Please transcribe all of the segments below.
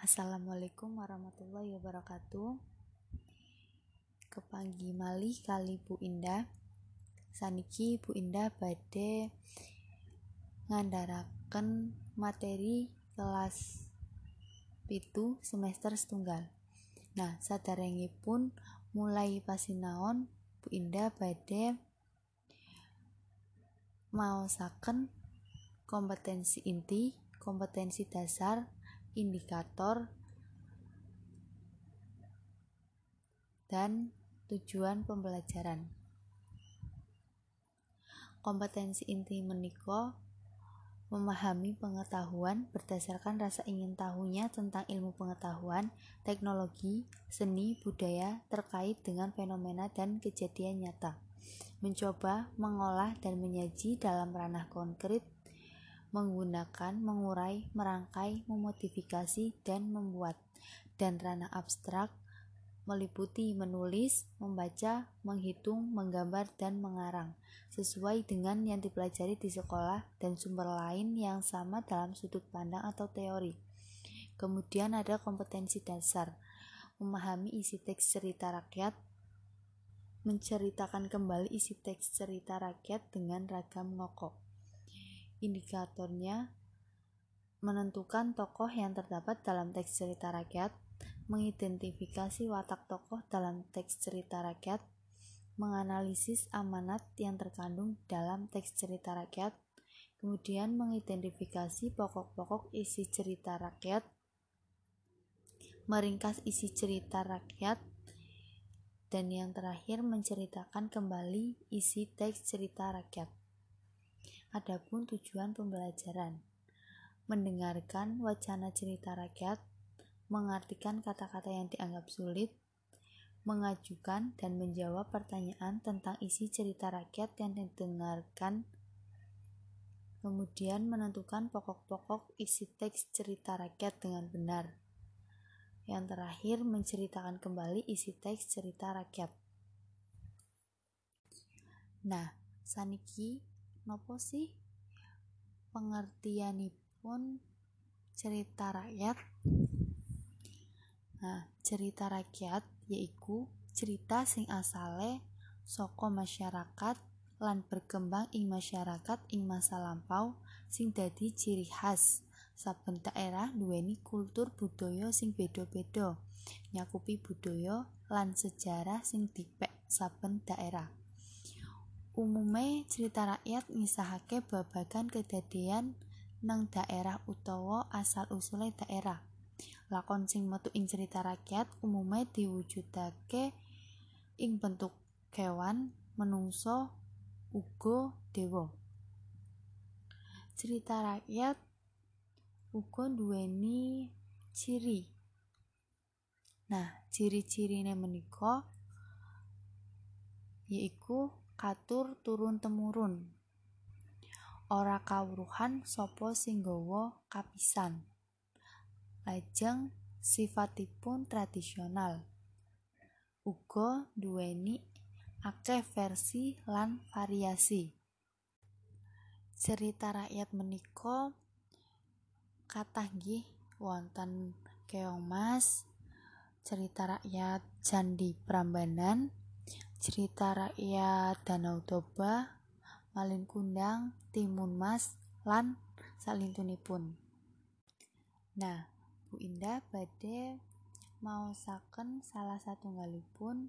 Assalamualaikum warahmatullahi wabarakatuh. Kepanggi malih kali Bu Indah. Saniki Bu Indah badhe ngandaraken materi kelas pitu semester setunggal. Nah pun mulai pasinaon Bu Indah badhe maosaken kompetensi inti, kompetensi dasar, indikator, dan tujuan pembelajaran. Kompetensi inti meniko memahami pengetahuan berdasarkan rasa ingin tahunya tentang ilmu pengetahuan, teknologi, seni, budaya terkait dengan fenomena dan kejadian nyata. Mencoba mengolah dan menyaji dalam ranah konkret menggunakan, mengurai, merangkai, memodifikasi, dan membuat, dan ranah abstrak meliputi menulis, membaca, menghitung, menggambar, dan mengarang, sesuai dengan yang dipelajari di sekolah dan sumber lain yang sama dalam sudut pandang atau teori. Kemudian ada kompetensi dasar, memahami isi teks cerita rakyat, menceritakan kembali isi teks cerita rakyat dengan ragam ngokok indikatornya menentukan tokoh yang terdapat dalam teks cerita rakyat, mengidentifikasi watak tokoh dalam teks cerita rakyat, menganalisis amanat yang terkandung dalam teks cerita rakyat, kemudian mengidentifikasi pokok-pokok isi cerita rakyat, meringkas isi cerita rakyat, dan yang terakhir menceritakan kembali isi teks cerita rakyat. Adapun tujuan pembelajaran mendengarkan wacana cerita rakyat, mengartikan kata-kata yang dianggap sulit, mengajukan dan menjawab pertanyaan tentang isi cerita rakyat yang didengarkan, kemudian menentukan pokok-pokok isi teks cerita rakyat dengan benar. Yang terakhir, menceritakan kembali isi teks cerita rakyat. Nah, saniki nopo sih? Pengertianipun cerita rakyat. Nah cerita rakyat yaiku cerita sing asale soko masyarakat lan berkembang ing masyarakat ing masa lampau sing dadi ciri khas. Saben daerah duweni kultur budaya sing beda-beda nyakupi budaya lan sejarah sing dipek saben daerah Umume cerita rakyat ngisahake babagan kedadian nang daerah utawa asal usule daerah. Lakon sing metu ing cerita rakyat umume diwujudake ing bentuk kewan, menungso, uga dewa. Cerita rakyat uga duweni ciri. Nah, ciri-cirine menika yaiku katur turun temurun. Ora kawruhan sapa sing gawa kapisan. Lajeng sifatipun tradisional. Uga duweni akeh versi lan variasi. Cerita rakyat menika kathah nggih wonten keong mas. Cerita rakyat candi prambanan cerita rakyat Danau Toba, Malin Kundang, Timun Mas, lan salintunipun. Nah, Bu Indah badhe maosaken salah satu ngalipun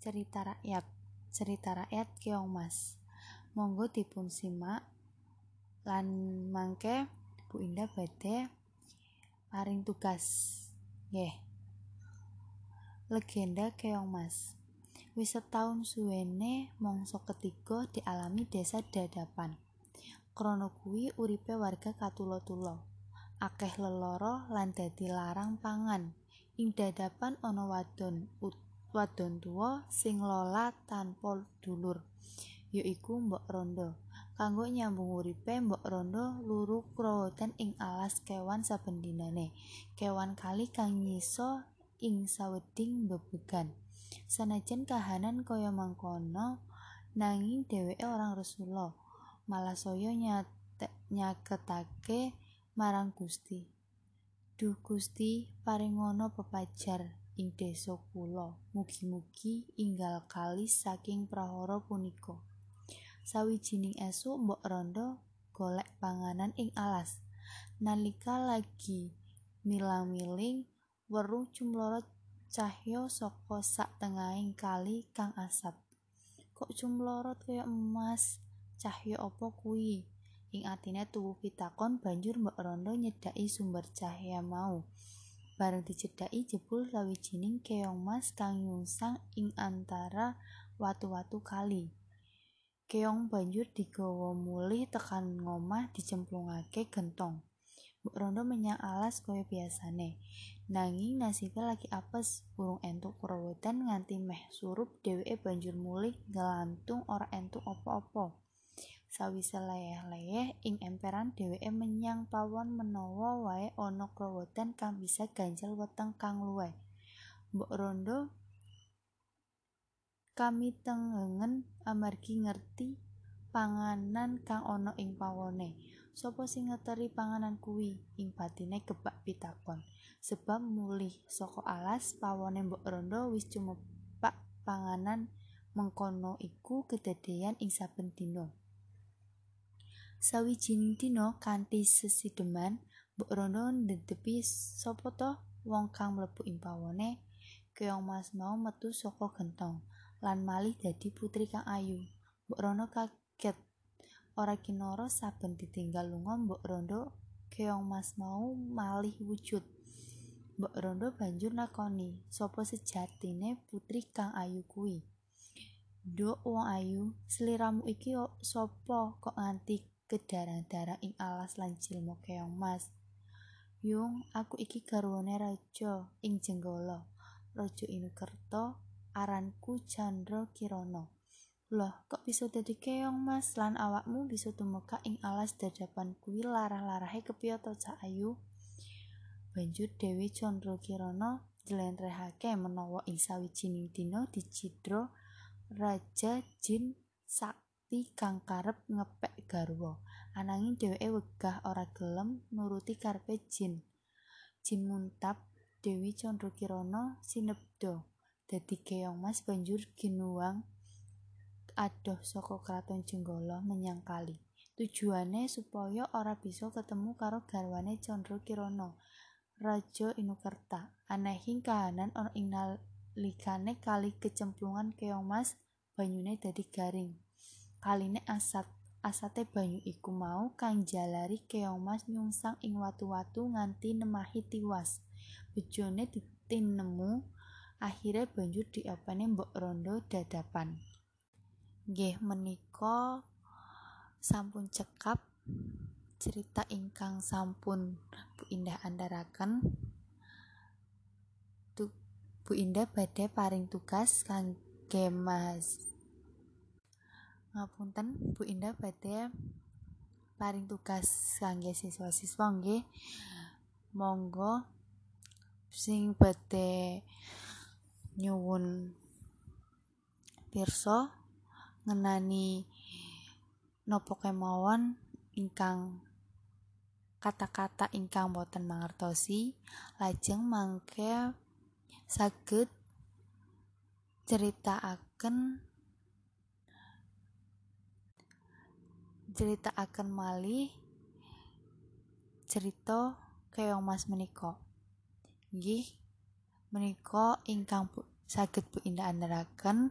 cerita rakyat, cerita rakyat Keong Mas. Monggo dipun simak lan mangke Bu Indah badhe paring tugas. Nggih. Legenda Keong Mas. Wis setahun suwene mangsa ketiga dialami desa dadapan. Krana kuwi uripe warga katulo-tulo. Akeh leloro lan dadi larang pangan. Ing dadapan ana wadon wadon tuwa sing lola tanpa dulur yaiku Mbok Rondo. Kanggo nyambung uripe Mbok Rondo luru krawetan ing alas kewan saben dinane. Kewan kali kang nyiso ing saweding bebegan. Sanajan kahanan kaya mangkono nanging dheweke orang Rasulullah. Malah saya nyaketake marang Gusti. Duh Gusti paringono pepajar ing desa kula mugi-mugi inggal kalis saking prahara punika. Sawijining esuk mbok rondo golek panganan ing alas. Nalika lagi milang-miling weruh cumlorot cahya saka sak tengahing kali kang asat kok cumlorot kaya emas cahya apa kuwi ing atine tuwuh pitakon banjur Mbok Rondo nyedaki sumber cahya mau. Bareng dicedhaki jebul sawijining keong mas kang nyungsang ing antara watu-watu kali. Keong banjur digawa mulih tekan ngomah dicemplungake gentong. Mbok Rondo menyang alas kaya biasane. Nanging nasibe lagi apes, urung entuk kurawedan nganti meh surup dheweke banjur mulih ngelantung ora entuk apa-apa. Sawise layeh-layeh ing emperan dheweke menyang pawon menawa wae ana krawetan kang bisa ganjel weteng kang luwih. Mbok Rondo kami tengengen amargi ngerti panganan kang ana ing pawone. Sopo sing ngeteri panganan kuwi? Ing kebak pitakon. Sebab mulih saka alas pawone Mbok Rondo wis cumepak panganan mengkono iku kedadeyan ing saben dina. Sawijining dina kanthi sesideman, Mbok Rondo ndedepi sapa to wong kang mlebu ing pawone. Keong Mas mau metu saka gentong lan malih dadi putri kang ayu. Mbok Rondo kaget. Ora kinara saben ditinggal lunga Mbok Rondo, keong Mas mau malih wujud. Mbok Rondo banjur nakoni, sapa sejatine putri kang ayu kuwi? Nduk wong ayu, sliramu iki sapa kok nganti kedarang-darang ing alas lan jilma keong mas. Yung, aku iki garwane raja ing jenggala. Raja Inukerta aranku Chandra Kirana. Loh, kok bisa dadi keong mas? Lan awakmu bisa tumeka ing alas dadapan kuwi larah-larahe kepiye to Cak Ayu? Banjur Dewi Chandra Kirana jlentrehake menawa ing sawijining dina dicidra Raja Jin sak sakti kang karep ngepek garwa. Ananging dheweke wegah ora gelem nuruti karepe jin. Jin muntab Dewi Candrakirana sinebda dadi keong mas banjur ginuwang adoh saka kraton Jenggala menyang kali. Tujuane supaya ora bisa ketemu karo garwane Candrakirana Raja Inukerta. Anehing kahanan ana ing nalikane kali kecemplungan keong mas banyune dadi garing. Kaline asat asate banyu iku mau kang jalari keong mas nyungsang ing watu-watu nganti nemahi tiwas. Bejone ditinemu akhirnya banjur diopene mbok rondo dadapan nggih menika sampun cekap cerita ingkang sampun Bu Indah andharaken. Bu Indah badhe paring tugas kangge Mas. Ngapunten Bu Indah badhe paring tugas kangge siswa-siswa nggih. Monggo sing badhe nyuwun pirsa ngenani nopo kemawon ingkang kata-kata ingkang boten mangertosi lajeng mangke saged ceritaaken akan malih cerita keong mas menika. Nggih menika ingkang saged Bu Indah andharaken